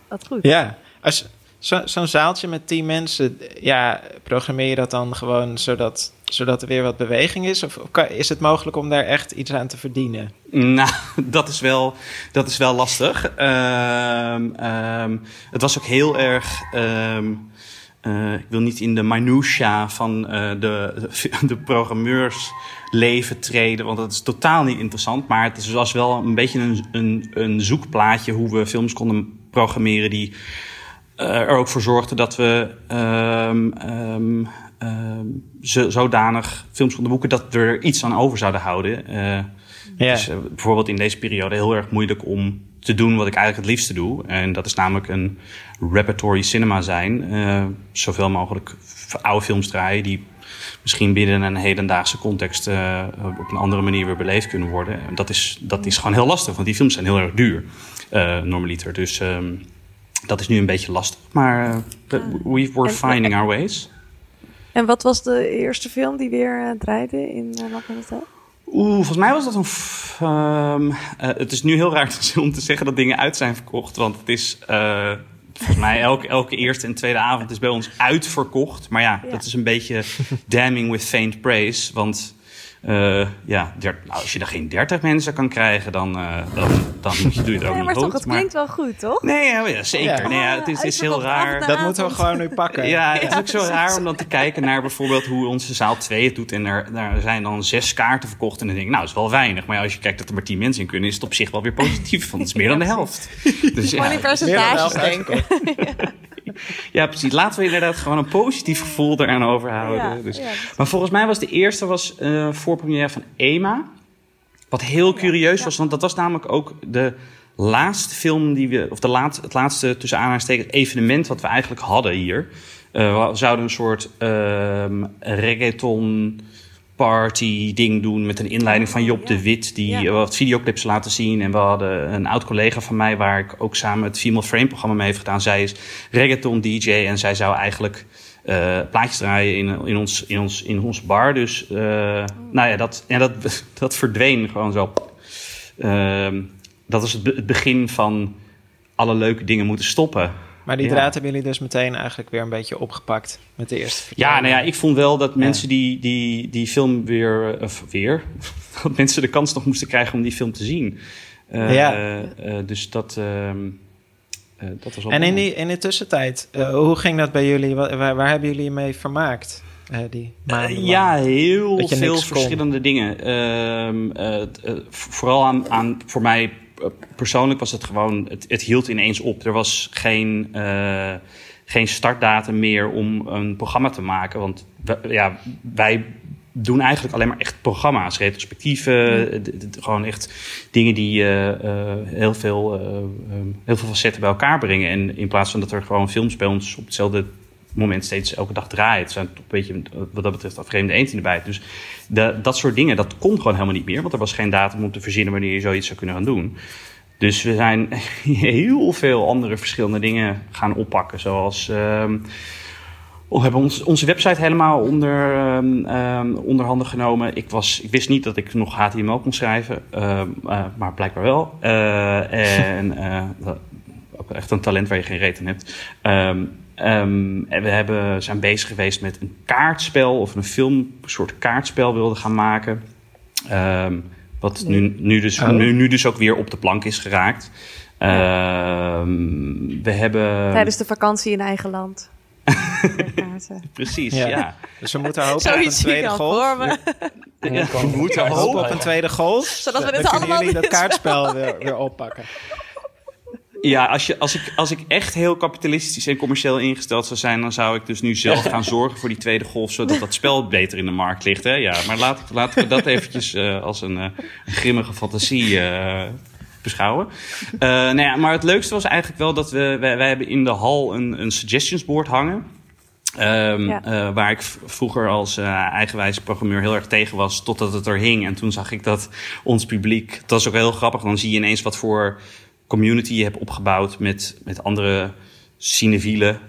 Wat goed. Ja, als zo- zo'n zaaltje met tien mensen, ja, programmeer je dat dan gewoon zodat, zodat er weer wat beweging is? Of, is het mogelijk om daar echt iets aan te verdienen? Nou, dat is wel, dat is wel lastig. Ehm, ehm, het was ook heel erg. ehm, eh, ik wil niet in de minutia van eh, de, de programmeursleven treden, want dat is totaal niet interessant. Maar het was wel een beetje een, een, een zoekplaatje hoe we films konden programmeren die er ook voor zorgden dat we ehm, ehm, ehm, zo- zodanig films konden boeken dat we er iets aan over zouden houden. Eh, Het is eh, bijvoorbeeld in deze periode heel erg moeilijk om te doen wat ik eigenlijk het liefste doe. En dat is namelijk een repertory cinema zijn. Eh, zoveel mogelijk oude films draaien die misschien binnen een hedendaagse context eh, op een andere manier weer beleefd kunnen worden. En Dat is, dat is gewoon heel lastig, want die films zijn heel erg duur, eh normaliter. Dus ehm, dat is nu een beetje lastig. Maar eh, we were En- finding our ways. En wat was de eerste film die weer eh, draaide in uh, het Hout? Oeh, volgens mij was dat een. ehm, eh, het is nu heel raar om te zeggen dat dingen uit zijn verkocht. Want het is. eh, volgens mij elke, elke eerste en tweede avond is bij ons uitverkocht. Maar ja, dat is een beetje damning with faint praise. Want. Eh, ja, der- nou, als je er geen 30 mensen kan krijgen, dan, eh, dan, dan moet je, doe je het ook Nee, niet maar goed. toch, het klinkt wel goed, toch? Nee, ja, ja, zeker. Ja. Nee, ja, het is, het is heel raar. Dat moeten we gewoon nu pakken. Ja, het is ook zo raar om dan te kijken naar bijvoorbeeld hoe onze zaal 2 het doet. En er, daar zijn dan zes kaarten verkocht. En dan denk ik, nou, dat is wel weinig. Maar ja, als je kijkt dat er maar tien mensen in kunnen, is het op zich wel weer positief. Want het is meer dan de helft. Dus Gewoon in percentages denken. ja, precies. Laten we inderdaad gewoon een positief gevoel eraan overhouden. Ja, dus. ja. Maar volgens mij was de eerste was, eh voorpremière van Ema. Wat heel curieus was, want dat was namelijk ook de laatste film die we, of de laat, het laatste tussen aanhalingstekens evenement wat we eigenlijk hadden hier. Eh, we zouden een soort ehm reggaeton party ding doen met een inleiding van Job de Wit die Ja. wat videoclips laten zien en we hadden een oud collega van mij waar ik ook samen het Female Frame programma mee heeft gedaan. Zij is reggaeton DJ en zij zou eigenlijk eh, plaatjes draaien in, in, ons, in, ons, in ons bar. Dus eh, nou ja, dat, en dat, dat verdween gewoon zo. Ehm, dat is het, be- het begin van alle leuke dingen moeten stoppen. Maar die draad hebben jullie dus meteen eigenlijk weer een beetje opgepakt met de eerste Ja, nou ja, ik vond wel dat mensen die, die die film weer, eh, of weer, dat mensen de kans nog moesten krijgen om die film te zien. Eh, Ja. eh, dus dat, eh, dat was En in, die, in de tussentijd, hoe ging dat bij jullie? Wa- Waar, waar hebben jullie mee vermaakt? die ja, heel veel kon. verschillende dingen. Ehm, eh, eh, vooral aan, aan, voor mij persoonlijk was het gewoon, het, het hield ineens op. Er was geen, eh, geen startdatum meer om een programma te maken. Want we- ja, wij doen eigenlijk alleen maar echt programma's, retrospectieven, eh, gewoon echt dingen die eh, eh, heel, veel, eh, heel veel facetten bij elkaar brengen. En in plaats van dat er gewoon films bij ons op hetzelfde moment steeds elke dag draaien. Het zijn een beetje, wat dat betreft, vreemde eend in. Dus de, dat soort dingen, dat kon gewoon helemaal niet meer. Want er was geen datum om te verzinnen wanneer je zoiets zou kunnen gaan doen. Dus we zijn heel veel andere verschillende dingen gaan oppakken. Zoals... ehm, we hebben ons, onze website helemaal onder, ehm, onder handen genomen. Ik, was, ik wist niet dat ik nog HTML kon schrijven, eh, maar blijkbaar wel. Eh, en eh, dat- ook echt een talent waar je geen reet aan hebt. Ehm, en we hebben, zijn bezig geweest met een kaartspel of een film, een soort kaartspel wilden gaan maken. Ehm, wat nu, nu, dus, Oh. nu, nu dus ook weer op de plank is geraakt. Ehm, we hebben. Tijdens de vakantie in eigen land. Precies, Ja. ja. Dus we moeten hopen op een tweede golf. voor me. Ja, We moeten hopen op een tweede golf. Zodat we Dan dit kunnen allemaal jullie dat kaartspel weer, weer oppakken. Ja, als, je, als, ik, als ik echt heel kapitalistisch en commercieel ingesteld zou zijn, dan zou ik dus nu zelf gaan zorgen voor die tweede golf, zodat dat spel beter in de markt ligt. Hè? Ja, maar laat, laten we dat eventjes eh, als een, een grimmige fantasie eh, beschouwen. Nou ja, maar het leukste was eigenlijk wel dat we, wij, wij hebben in de hal een, een suggestions board hangen. Ehm, Ja. eh, waar ik vroeger als eh eigenwijze programmeur heel erg tegen was, totdat het er hing. En toen zag ik dat ons publiek, dat is ook heel grappig, dan zie je ineens wat voor community je hebt opgebouwd met, met andere cinefielen.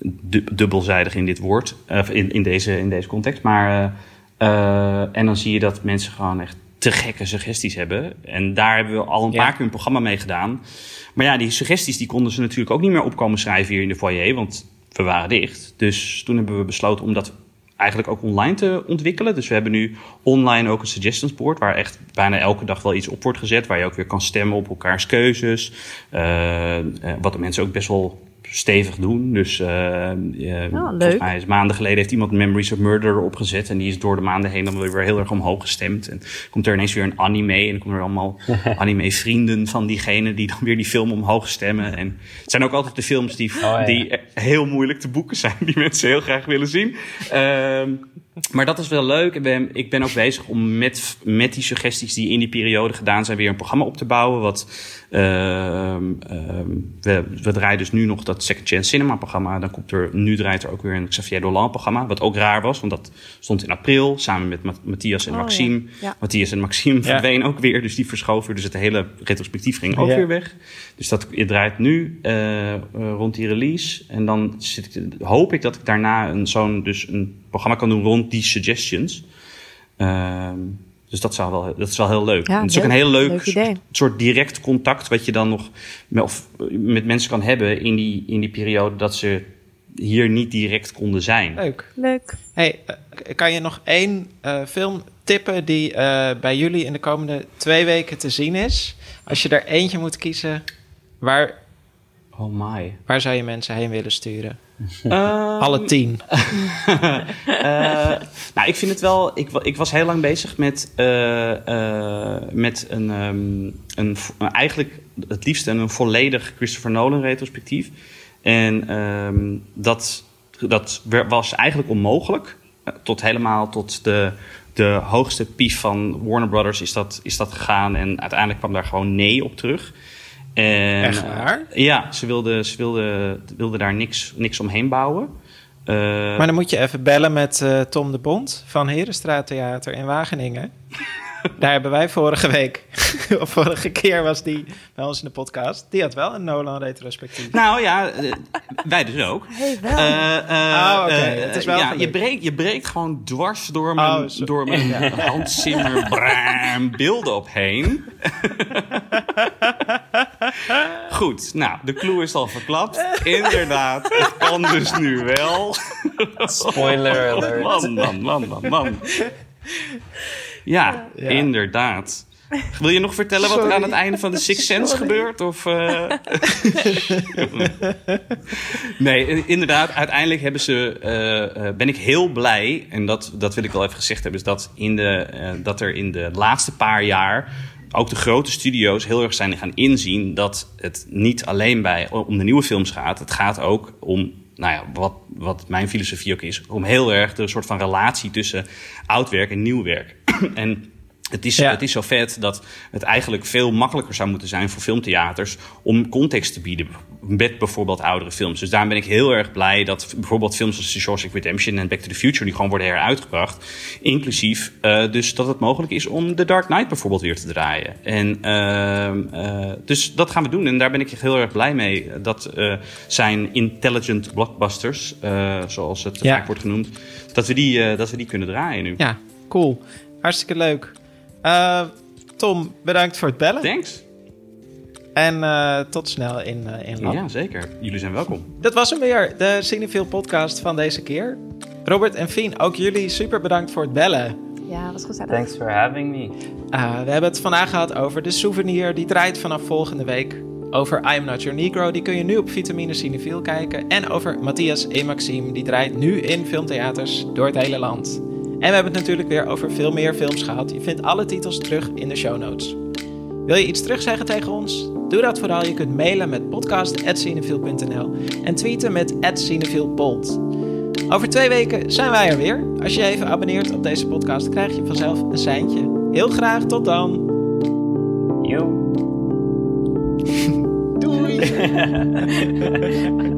Du- dubbelzijdig in dit woord, of in, in, deze, in deze context. Maar, eh, eh, en dan zie je dat mensen gewoon echt te gekke suggesties hebben. En daar hebben we al een Ja. paar keer een programma mee gedaan. Maar ja, die suggesties die konden ze natuurlijk ook niet meer opkomen schrijven hier in de foyer, want we waren dicht. Dus toen hebben we besloten om dat eigenlijk ook online te ontwikkelen. Dus we hebben nu online ook een suggestions board... waar echt bijna elke dag wel iets op wordt gezet... waar je ook weer kan stemmen op elkaars keuzes. Eh, eh, wat de mensen ook best wel stevig doen. Dus eh, eh, volgens mij is maanden geleden heeft iemand Memories of Murder opgezet... en die is door de maanden heen dan weer heel erg omhoog gestemd. En komt er ineens weer een anime... en dan komen er allemaal anime-vrienden van diegene... die dan weer die film omhoog stemmen. En het zijn ook altijd de films die, ja. die heel moeilijk te boeken zijn... die mensen heel graag willen zien. Ehm, maar dat is wel leuk. Ik ben, ik ben ook bezig om met, met die suggesties die in die periode gedaan zijn... weer een programma op te bouwen. Wat, we, we draaien dus nu nog dat Second Chance Cinema programma. Dan komt er, nu draait er ook weer een Xavier Dolan programma. Wat ook raar was, want dat stond in april... samen met Ma- Matthias en Oh, Maxime. ja. Ja. Matthias en Maxime Ja. verdwenen ook weer. Dus die verschoven. Dus het hele retrospectief ging ook Ja. weer weg. Dus dat het draait nu eh, eh, rond die release. En dan zit ik, hoop ik dat ik daarna een, zo'n dus een programma kan doen rond die suggestions. Ehm, dus dat, zou wel, dat is wel heel leuk. Ja, het is ook een heel leuk, Leuk idee. soort- soort direct contact wat je dan nog met, of, met mensen kan hebben in die, in die periode dat ze hier niet direct konden zijn. Leuk. Leuk. Hey, eh, kan je nog één eh, film tippen die eh, bij jullie in de komende twee weken te zien is? Als je er eentje moet kiezen, waar, Oh my. waar zou je mensen heen willen sturen? Ehm, Alle tien. Eh, nou, ik vind het wel. Ik, ik was heel lang bezig met, eh, eh, met een, ehm, een, eigenlijk het liefst een volledig Christopher Nolan retrospectief. En ehm, dat, dat was eigenlijk onmogelijk. Tot helemaal tot de, de hoogste pief van Warner Brothers is dat, is dat gegaan. En uiteindelijk kwam daar gewoon nee op terug. En, Echt waar? eh, ja, ze wilden ze wilde, wilde daar niks, niks omheen bouwen. Eh, Maar dan moet je even bellen met eh, Tom de Bond van Herenstraat Theater in Wageningen. Daar hebben wij vorige week, of vorige keer was die bij ons in de podcast. Die had wel een Nolan retrospectief. Nou ja, wij dus ook. Hey, wel. Eh, eh, Ah, oké. Het is wel ja, gelukt. je, breekt, je breekt gewoon dwars door mijn, Oh, door mijn Ja. Hans Zimmer braam, beelden op heen. Goed, nou, de clue is al verklapt. Inderdaad, het kan dus nu wel. Spoiler alert. Man, man, man, man, man. Ja, Ja. inderdaad. Wil je nog vertellen wat er aan het einde van de Six Sense gebeurt? Of, eh? nee, inderdaad. Uiteindelijk hebben ze, eh, eh, ben ik heel blij. En dat, dat wil ik wel even gezegd hebben. Is dat, in de, eh, dat er in de laatste paar jaar ook de grote studio's heel erg zijn gaan inzien dat het niet alleen bij, om de nieuwe films gaat. Het gaat ook om, nou ja, wat, wat mijn filosofie ook is, om heel erg de soort van relatie tussen oud werk en nieuw werk. en het is, Ja. het is zo vet dat het eigenlijk veel makkelijker zou moeten zijn voor filmtheaters om context te bieden met bijvoorbeeld oudere films. Dus daarom ben ik heel erg blij dat bijvoorbeeld films als The Shawshank Redemption en Back to the Future die gewoon worden heruitgebracht. Inclusief eh, dus dat het mogelijk is om The Dark Knight bijvoorbeeld weer te draaien. En ehm, eh, dus dat gaan we doen en daar ben ik heel erg blij mee. Dat eh, zijn intelligent blockbusters, zoals het Ja. vaak wordt genoemd, dat we, die, dat we die kunnen draaien nu. Ja, cool. Hartstikke leuk. Eh, Tom, bedankt voor het bellen. Thanks. En eh, tot snel in, eh in Lab. Ja, zeker. Jullie zijn welkom. Dat was hem weer, de Cinefiel podcast van deze keer. Robert en Fien, ook jullie super bedankt voor het bellen. Ja, was gezellig. Thanks for having me. Uh, we hebben het vandaag gehad over de souvenir. Die draait vanaf volgende week. Over I'm Not Your Negro. Die kun je nu op Vitamine Cinefiel kijken. En over Matthias en Maxime. Die draait nu in filmtheaters door het hele land. En we hebben het natuurlijk weer over veel meer films gehad. Je vindt alle titels terug in de show notes. Wil je iets terugzeggen tegen ons? Doe dat vooral. Je kunt mailen met podcast.cinefiel.nl en tweeten met @cinefielpod. Over twee weken zijn wij er weer. Als je even abonneert op deze podcast, krijg je vanzelf een seintje. Heel graag, tot dan. Yo. Doei.